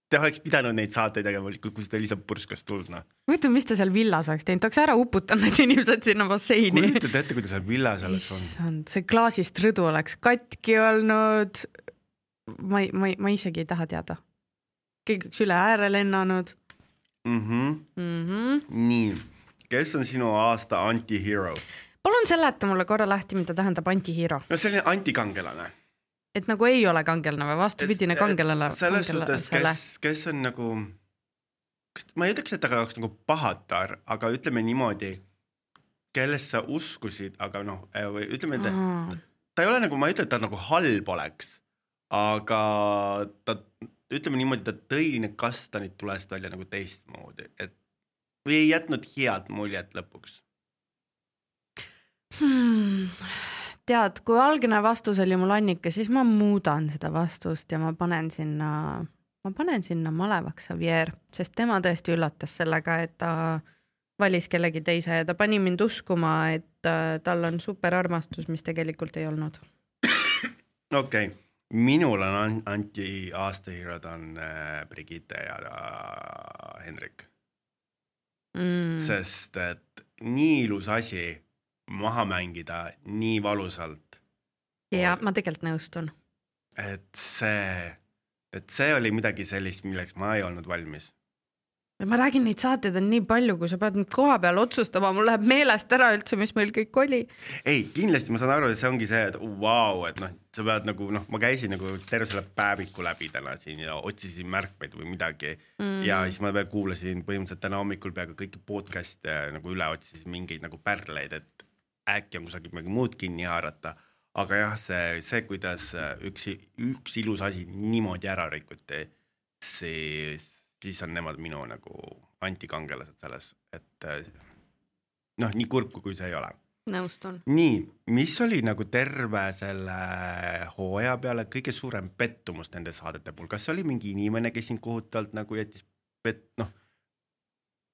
Te oleks pidanud neid saateid tegema, kui, seda lihtsalt purskas tuld, noh.
huvitav, mis ta seal villas oleks teinud, ta oleks ära uputanud need inimesed sinna basseini.
kujutad ette, kui ta seal villas oleks olnud?
issand, see klaasist rõdu oleks katki olnud. ma ei, ma ei, ma isegi ei taha teada. keegi oleks üle ääre lennanud
mm. -hmm.
mm. -hmm.
nii, kes on sinu aasta antihero?
palun seleta mulle korra lahti, mida tähendab antihero.
no selline antikangelane
et nagu ei ole kangelane vastupidine kangelane?
selles suhtes, kes, kes on nagu, kas ma ei ütleks, et ta oleks nagu pahatar, aga ütleme niimoodi, kellest sa uskusid, aga noh, või ütleme, et ta ei ole nagu, ma ei ütle, et ta nagu halb oleks, aga ta, ütleme niimoodi, ta tõi need kastanid tulest välja nagu teistmoodi, et või ei jätnud head muljet lõpuks
hmm tead, kui algne vastus oli mul Annika, siis ma muudan seda vastust ja ma panen sinna, ma panen sinna malevaks Javier, sest tema tõesti üllatas sellega, et ta valis kellegi teise ja ta pani mind uskuma, et äh, tal on superarmastus, mis tegelikult ei olnud.
okei okay., minul on an anti aastahero'd on äh, Brigitte ja äh, Hendrik
mm..
sest et nii ilus asi maha mängida nii valusalt.
ja ma tegelikult nõustun.
et see, et see oli midagi sellist, milleks ma ei olnud valmis.
ma räägin, neid saateid on nii palju, kui sa pead nüüd koha peal otsustama, mul läheb meelest ära üldse, mis meil kõik oli.
ei, kindlasti ma saan aru, et see ongi see, et vau wow,, et noh, sa pead nagu noh, ma käisin nagu terve selle päeviku läbi täna siin ja otsisin märkmeid või midagi mm. ja siis ma veel kuulasin põhimõtteliselt täna hommikul peaaegu kõiki podcast'e nagu üle otsisin mingeid nagu pärleid, et äkki on kusagilt midagi muud kinni haarata. aga jah, see, see, kuidas äh, üks, üks ilus asi niimoodi ära rikuti, siis, siis on nemad minu nagu antikangelased selles, et äh, noh, nii kurb kui see ei ole
nõustun.
nii, mis oli nagu terve selle hooaja peale kõige suurem pettumus nende saadete puhul, kas oli mingi inimene, kes sind kohutavalt nagu jättis pet-, noh,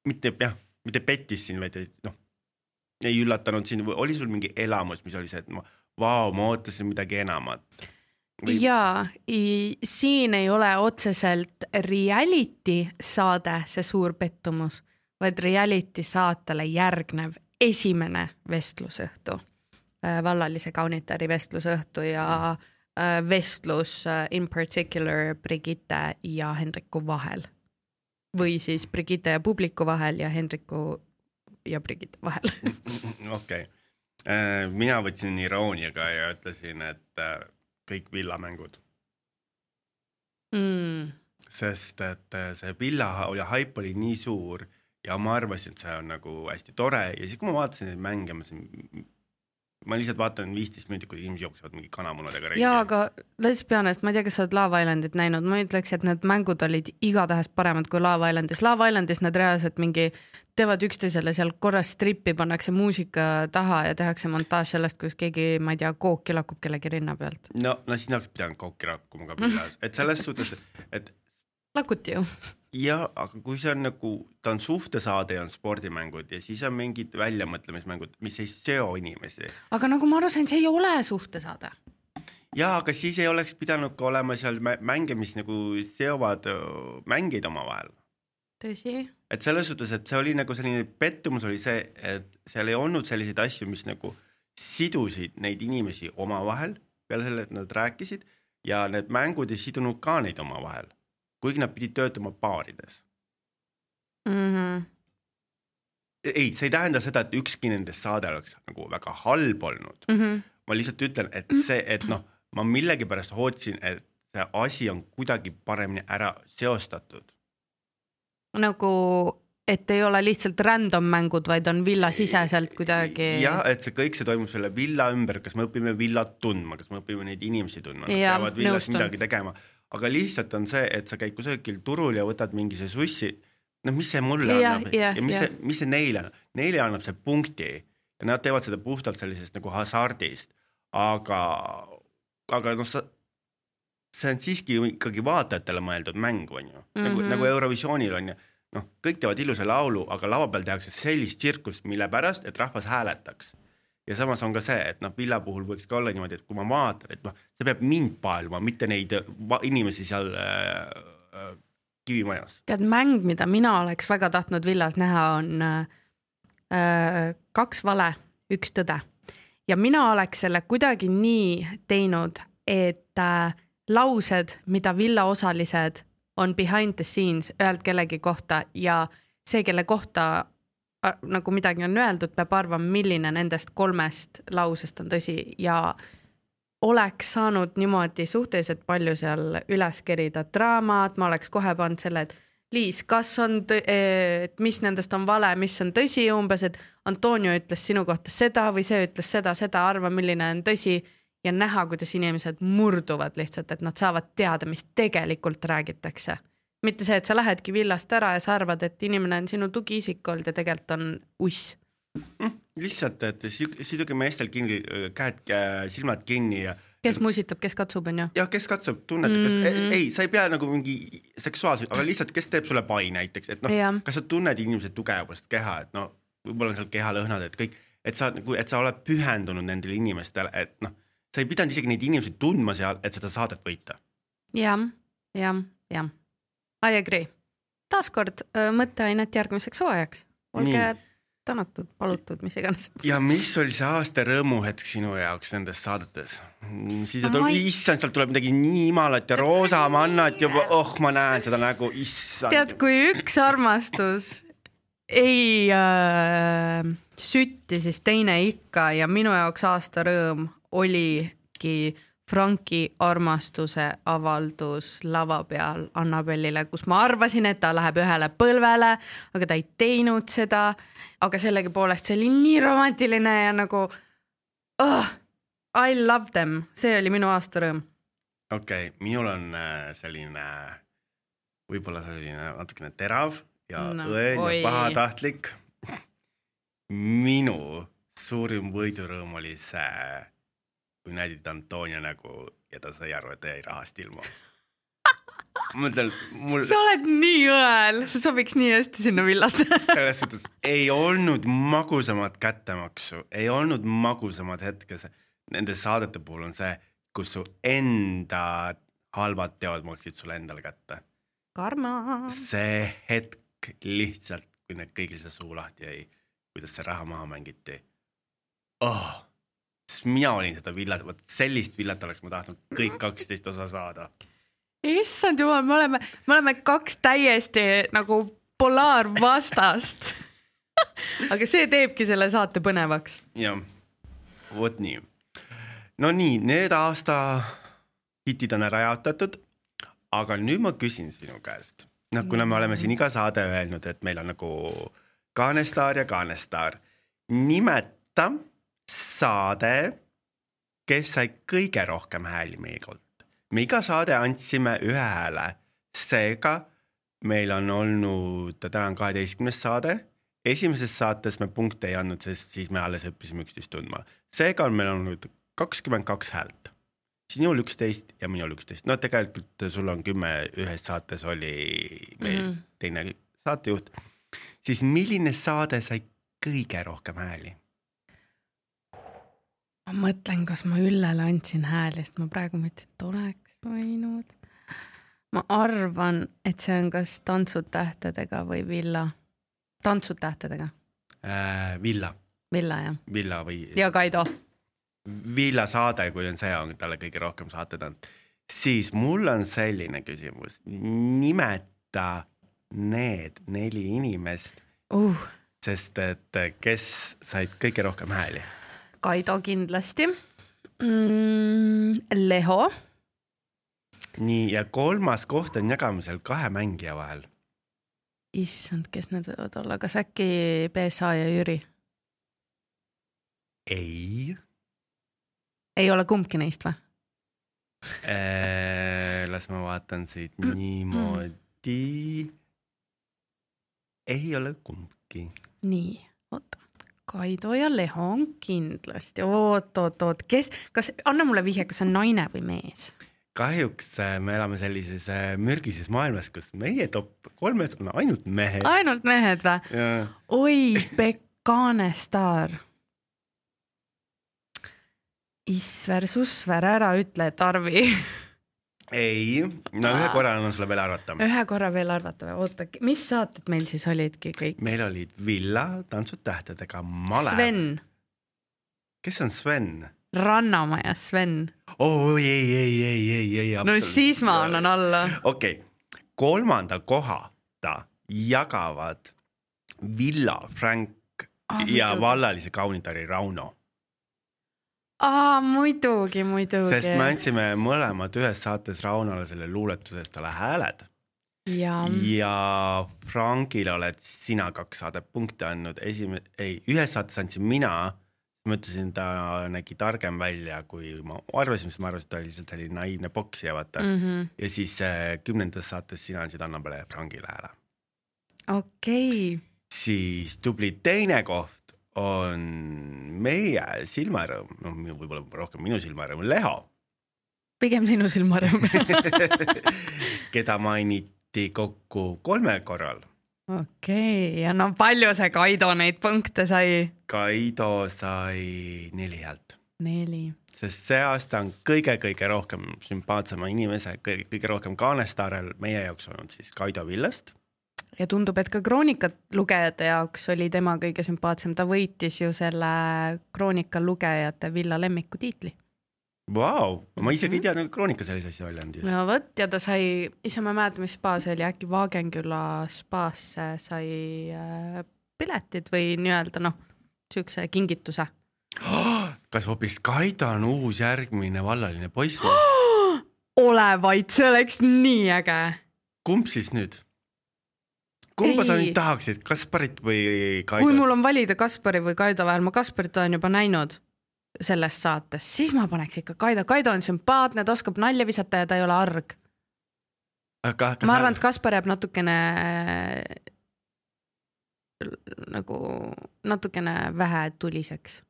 mitte jah, mitte pettis sind, vaid noh, ei üllatanud sind või oli sul mingi elamus, mis oli see, et ma, vau, ma ootasin midagi enamat?
Või... ja siin ei ole otseselt reality saade see suur pettumus, vaid reality saatele järgnev esimene vestlusõhtu, vallalise kaunitari vestlusõhtu ja äh, vestlus äh, in particular Brigitte ja Hendriku vahel või siis Brigitte ja publiku vahel ja Hendriku ja Brigitte vahel.
okei, äh, mina võtsin irooniaga ja ütlesin, et äh, kõik villamängud
mm..
sest et äh, see villa ja haip oli nii suur ja ma arvasin, et see on nagu hästi tore ja siis, kui ma vaatasin neid mänge, ma mõtlesin, ma lihtsalt vaatan viisteist minutit, kui inimesed jooksevad mingi kanamunadega
reisi. jaa, aga let's be honest, ma ei tea, kas sa oled Love Islandit näinud, ma ütleks, et need mängud olid igatahes paremad kui Love Islandis. Love Islandis nad reaalselt mingi teevad üksteisele seal korras strippi, pannakse muusika taha ja tehakse montaaž sellest, kuidas keegi, ma ei tea, kooki lakub kellegi rinna pealt.
no, no siis oleks pidanud kooki lakkuma ka pillas, et selles suhtes, et.
lakuti ju
jah, aga kui see on nagu, ta on suhtesaade ja on spordimängud ja siis on mingid väljamõtlemismängud, mis ei seo inimesi.
aga nagu ma aru sain, see ei ole suhtesaade.
ja, aga siis ei oleks pidanud ka olema seal mänge, mis nagu seovad mängeid omavahel.
tõsi.
Et selles suhtes, et see oli nagu selline pettumus oli see, et seal ei olnud selliseid asju, mis nagu sidusid neid inimesi omavahel peale selle, et nad rääkisid ja need mängud ei sidunud ka neid omavahel kuigi nad pidid töötama baarides
mm. -hmm.
ei, see ei tähenda seda, et ükski nendest saade oleks nagu väga halb olnud
mm. -hmm.
ma lihtsalt ütlen, et see, et noh, ma millegipärast hootsin, et see asi on kuidagi paremini ära seostatud.
Nagu, et ei ole lihtsalt random mängud, vaid on villasiseselt kuidagi.
jah, et see kõik, see toimub selle villa ümber, kas me õpime villat tundma, kas me õpime neid inimesi tundma, nad peavad villas midagi tegema aga lihtsalt on see, et sa käid kusagil turul ja võtad mingi see sussi. noh, mis see mulle
ja,
annab
ja,
ja mis
ja.
see, mis see neile annab, neile annab see punkti ja nad teevad seda puhtalt sellisest nagu hasardist, aga, aga noh, sa see on siiski ju ikkagi vaatajatele mõeldud mäng, on ju mm, -hmm. nagu,
Mhm.
nagu Eurovisioonil on ju, noh, kõik teevad ilusa laulu, aga lava peal tehakse sellist tsirkust, mille pärast, et rahvas hääletaks ja samas on ka see, et noh, villa puhul võiks ka olla niimoodi, et kui ma vaatan, et noh, see peab mind paeluma, mitte neid inimesi seal äh, kivimajas.
tead, mäng, mida mina oleks väga tahtnud villas näha, on äh, kaks vale, üks tõde ja mina oleks selle kuidagi nii teinud, et äh, laused, mida villa osalised on behind the scenes öelnud kellegi kohta ja see, kelle kohta nagu midagi on öeldud, peab arvama, milline nendest kolmest lausest on tõsi. Ja oleks saanud niimoodi suhteliselt palju seal üles kerida draamat, ma oleks kohe pannud selle, et Liis, kas on, et mis nendest on vale, mis on tõsi umbes, et Antonio ütles sinu kohta seda või see ütles seda, seda, arva, milline on tõsi ja näha, kuidas inimesed murduvad lihtsalt, et nad saavad teada, mis tegelikult räägitakse. mitte see, et sa lähedki villast ära ja sa arvad, et inimene on sinu tugiisik olnud ja tegelikult on uss.
lihtsalt, et siduge meestel kinni, käed, silmad kinni ja
kes musitab, kes katsub, onju.
jah, kes katsub, tunneb mm, -hmm.
Mhm.
kas, ei, sa ei pea nagu mingi seksuaalse, aga lihtsalt, kes teeb sulle pai näiteks, et noh kas sa tunned inimese tugevust, keha, et no võib-olla on seal kehalõhnad, et kõik, et sa nagu, et sa oled pühendunud nendele inimestele, et noh, sa ei pidanud isegi neid inimesi tundma seal, et seda saadet võita.
jah, jah, jah. I agree. taaskord mõtteainet järgmiseks hooajaks. olge tänatud, palutud, mis iganes.
ja mis oli see aasta rõõmuhetk sinu jaoks nendes saadetes? siis tuleb
ei-
issand, sealt tuleb midagi nii imalat ja roosa mannat juba, oh, ma näen seda nägu, issand.
tead, kui üks armastus ei äh, sütti, siis teine ikka ja minu jaoks aasta rõõm oligi Franki armastuse avaldus lava peal Annabellile, kus ma arvasin, et ta läheb ühele põlvele, aga ta ei teinud seda. aga sellegipoolest see oli nii romantiline ja nagu oh, I love them, see oli minu aasta rõõm.
okei okay,, minul on äh, selline, võib-olla selline natukene terav ja
No,
no, õel
oi.
ja pahatahtlik. minu suurim võidurõõm oli see, kui näidati Antonia nägu ja ta sai aru, et ta jäi rahast ilma. ma mõtlen, mul
sa oled nii õel, sa sobiks nii hästi sinna villasse.
selles suhtes ei olnud magusamat kättemaksu, ei olnud magusamad hetke, nende saadete puhul on see, kus su enda halvad teod maksid sulle endale kätte.
karma.
see hetk lihtsalt, kui need kõigil see suu lahti jäi, kuidas see raha maha mängiti oh,. Sest mina olin seda villat, vot sellist villat oleks ma tahtnud kõik kaksteist osa saada.
issand jumal, me oleme, me oleme kaks täiesti nagu polaarvastast. aga see teebki selle saate põnevaks.
jah, vot nii. no nii, need aasta hitid on ära jaotatud, aga nüüd ma küsin sinu käest, noh, kuna me oleme siin iga saade öelnud, et meil on nagu kaanestaar ja kaanestaar, nimeta saade, kes sai kõige rohkem hääli meie poolt. me iga saade andsime ühe hääle, seega meil on olnud, täna on kaheteistkümnes saade esimeses saates me punkte ei andnud, sest siis me alles õppisime üksteist tundma. seega on meil olnud kakskümmend kaks häält. sinul üksteist ja minul üksteist, no tegelikult sul on kümme, ühes saates oli meil mm. -hmm. teine saatejuht. siis milline saade sai kõige rohkem hääli?
Ma mõtlen, kas ma Üllele andsin hääli, sest ma praegu mõtlesin, et oleks võinud. ma arvan, et see on kas Tantsud tähtedega või Villa. tantsud tähtedega,
Äh, Villa,
Villa jah,
Villa või
ja Kaido.
Villa saade, kui on see, on talle kõige rohkem saateid andnud. siis mul on selline küsimus, nimeta need neli inimest,
uh,.
sest et kes said kõige rohkem hääli
Kaido kindlasti mm,. Leho,
nii, ja kolmas koht on jagamisel kahe mängija vahel.
issand, kes need võivad olla, kas äkki BSA ja Jüri?
ei
ei ole kumbki neist või?
äh,, las ma vaatan siit niimoodi. ei ole kumbki.
nii, oota, Kaido ja Leho on kindlasti, oot, oot, oot, kes, kas, anna mulle vihje, kas see on naine või mees?
kahjuks äh, me elame sellises äh, mürgises maailmas, kus meie top kolmes on ainult mehed.
ainult mehed või? oi, Pekane staar. Isver, Susver, ära ütle, Tarvi.
ei, no ühe korra annan sulle veel arvata.
ühe korra veel arvata või, oota, mis saated meil siis olidki kõik?
meil olid Villa, Tantsud tähtedega, Malev.
Sven,
kes on Sven?
Rannamaja Sven.
oi ei, ei, ei, ei, ei.
no siis ma annan alla.
okei okay., kolmanda koha ta jagavad Villa, Frank
Ah,
ja
muidugi.
vallalise kaunitari Rauno,
aa, muidugi, muidugi.
sest me andsime mõlemad ühes saates Raunole selle luuletusest talle hääled
ja,
ja Frankile oled sina kaks saadet punkte andnud, esimene, ei, ühes saates andsin mina, ma ütlesin, ta nägi targem välja, kui ma arvasin, sest ma arvasin, et ta oli lihtsalt selline naiivne poksija, vaata mm..
Mhm.
ja siis äh, kümnendas saates sina andsid Annabele ja Frankile hääle.
okei,
siis tubli teine koht on meie silmarõõm, noh, võib-olla rohkem minu silmarõõm, Leho,
pigem sinu silmarõõm.
keda mainiti kokku kolmel korral.
okei, ja no palju see Kaido neid punkte sai?
Kaido sai neli häält,
neli.
sest see aasta on kõige-kõige rohkem sümpaatsema inimese, kõige, kõige rohkem kaanestaarel meie jaoks olnud siis Kaido Villast.
Ja tundub, et ka kroonikat lugejate jaoks oli tema kõige sümpaatsem, ta võitis ju selle kroonika lugejate villa lemmiku tiitli.
Vau, ma isegi ei teadnud, et Kroonika sellise asja välja andis.
no vot ja ta sai, issand, ma ei mäleta, mis spa see oli, äkki Vaagenküla spaasse sai äh, piletid või nii-öelda noh, siukse kingituse.
kas hoopis Kaido on uus järgmine vallaline poiss?
ole vait, see oleks nii äge.
kumb siis nüüd? Kumba sa
Ei.
nüüd tahaksid, Kasparit või Kaidot?
kui mul on valida Kaspari või Kaido vahel, ma Kasparit olen juba näinud selles saates, siis ma paneks ikka Kaido, Kaido on sümpaatne, ta oskab nalja visata ja ta ei ole arg. ma arvan, et Kaspar jääb natukene nagu natukene vähetuliseks.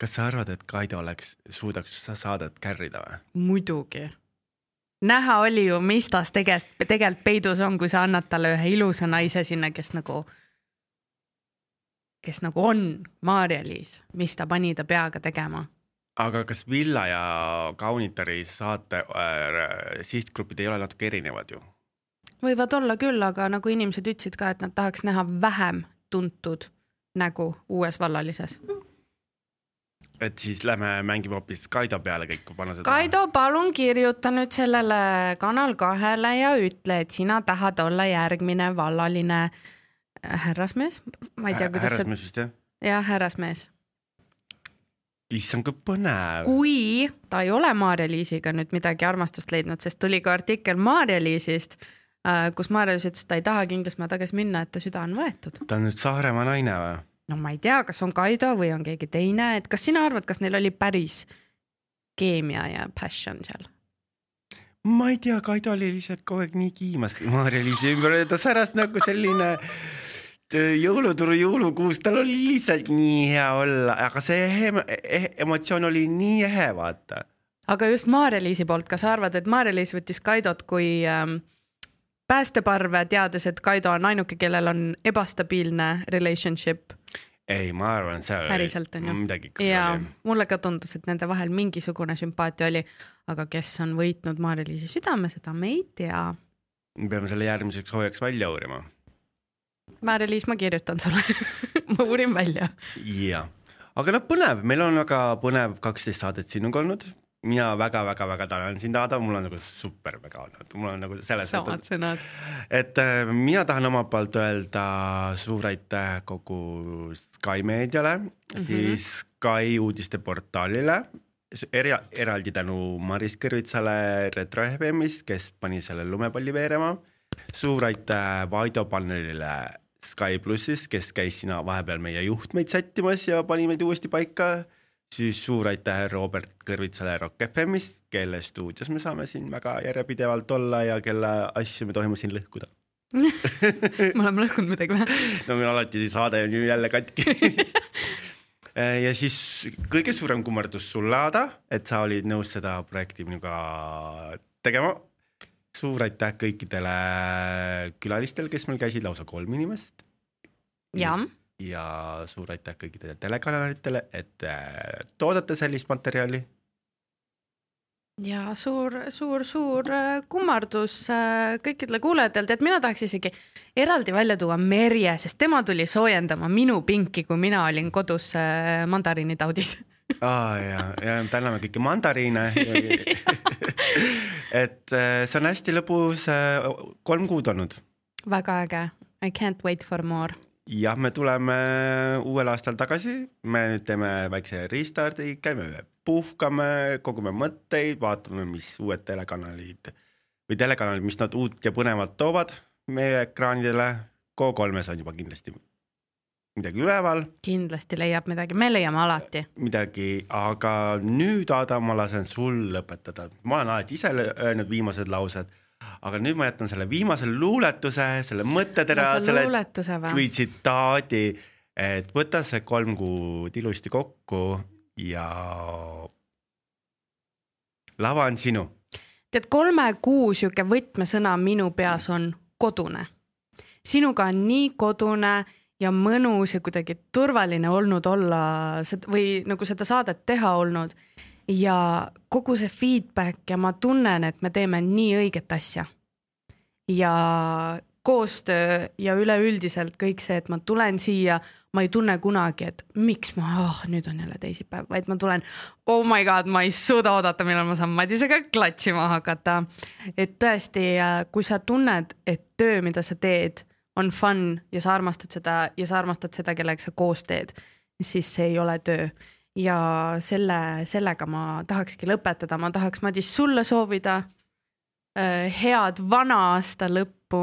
kas sa arvad, et Kaido oleks, suudaks sa saadet kärrida või?
muidugi. Näha oli ju, mis tas tegelikult, tegelikult peidus on, kui sa annad talle ühe ilusa naise sinna, kes nagu, kes nagu on Maarja-Liis, mis ta pani ta peaga tegema.
aga kas Villa ja Kaunitari saate äh, sihtgrupid ei ole natuke erinevad ju?
võivad olla küll, aga nagu inimesed ütlesid ka, et nad tahaks näha vähem tuntud nägu uues vallalises.
Et siis lähme mängime hoopis Kaido peale kõik, panna seda.
Kaido, palun kirjuta nüüd sellele Kanal kahele ja ütle, et sina tahad olla järgmine vallaline äh, härrasmees. ma ei tea, kuidas see,
härrasmees vist jah?
jah, härrasmees.
issand, kui põnev.
kui ta ei ole Maarja-Liisiga nüüd midagi armastust leidnud, sest tuli ka artikkel Maarja-Liisist, kus Maarja-Liis ütles, et ta ei tahagi Inglismaa tagasi minna, et ta süda on võetud.
ta on nüüd Saaremaa naine või?
No ma ei tea, kas on Kaido või on keegi teine, et kas sina arvad, kas neil oli päris keemia ja passion seal?
ma ei tea, Kaido oli lihtsalt kogu aeg nii kiimas Maarja-Liisi ümber, ta säras nagu selline jõuluturu jõulukuus, tal oli lihtsalt nii hea olla, aga see ehe, ehe, emotsioon oli nii ehe, vaata.
aga just Maarja-Liisi poolt, kas sa arvad, et Maarja-Liis võttis Kaidot kui ähm, päästeparve, teades, et Kaido on ainuke, kellel on ebastabiilne relationship
ei, ma arvan, seal
Päriselt on ju?
midagi
ja
oli.
mulle ka tundus, et nende vahel mingisugune sümpaatia oli, aga kes on võitnud Maarja-Liisi südame, seda me ei tea.
me peame selle järgmiseks hooajaks välja uurima.
Maarja-Liis, ma kirjutan sulle ma uurin välja.
jah, aga noh, põnev, meil on väga põnev kaksteist saadet sinuga olnud. Mina väga-väga-väga tänan sind, Aada, mul on nagu super väga olnud, mul on nagu selles
samad sõnad.
et äh, mina tahan omalt poolt öelda suur aitäh kogu Sky meediale mm. -hmm. siis Sky uudisteportaalile, era-, eraldi tänu Maris Kõrvitsale Retro FM-ist, kes pani selle lumepalli veerema. suur aitäh Vaido Pannelile Sky plussist, kes käis sina vahepeal meie juhtmeid sättimas ja pani meid uuesti paika siis suur aitäh Robert Kõrvitsale Rock FM-ist, kelle stuudios me saame siin väga järjepidevalt olla ja kelle asju me tohime siin lõhkuda.
me oleme lõhkunud midagi või?
no meil alati saade on ju jälle katki. ja siis kõige suurem kummardus sulle, Aada, et sa olid nõus seda projekti minuga tegema. suur aitäh kõikidele külalistele, kes meil käisid, lausa kolm inimest
jah,
ja suur aitäh kõikidele telekanalitele, et äh, toodate sellist materjali.
ja suur, suur, suur äh, kummardus äh, kõikidele kuulajatele, tead, mina tahaks isegi eraldi välja tuua Merje, sest tema tuli soojendama minu pinki, kui mina olin kodus mandariinitaudis
aa ja, ja täname kõiki mandariine et see on hästi lõbus kolm kuud olnud.
väga äge, I can't wait for more.
Jah, me tuleme uuel aastal tagasi, me nüüd teeme väikse restardi, käime puhkame, kogume mõtteid, vaatame, mis uued telekanalid või telekanalid, mis nad uut ja põnevat toovad meie ekraanidele. Go3-s on juba kindlasti midagi üleval.
kindlasti leiab midagi, me leiame alati.
midagi, aga nüüd, Adam, ma lasen sul lõpetada, ma olen alati ise öelnud viimased laused, aga nüüd ma jätan selle viimase luuletuse, selle mõttetera
no,,
selle või tsitaadi, et võta see kolm kuud ilusti kokku ja lava on sinu.
tead, kolme kuu sihuke võtmesõna minu peas on kodune. sinuga on nii kodune ja mõnus ja kuidagi turvaline olnud olla või nagu seda saadet teha olnud. Ja kogu see feedback ja ma tunnen, et me teeme nii õiget asja. ja koostöö ja üleüldiselt kõik see, et ma tulen siia, ma ei tunne kunagi, et miks ma oh,, nüüd on jälle teisipäev, vaid ma tulen, oh my god, ma ei suuda oodata, millal ma saan Madisega klatšima hakata. et tõesti, kui sa tunned, et töö, mida sa teed on fun ja sa armastad seda ja sa armastad seda, kellega sa koos teed, siis see ei ole töö. Ja selle, sellega ma tahakski lõpetada, ma tahaks, Madis, sulle soovida äh, head vana aasta lõppu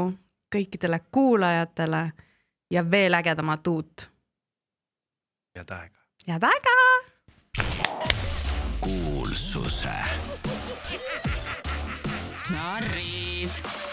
kõikidele kuulajatele ja veel ägedamat uut.
head aega.
head aega.
kuulsuse. narrid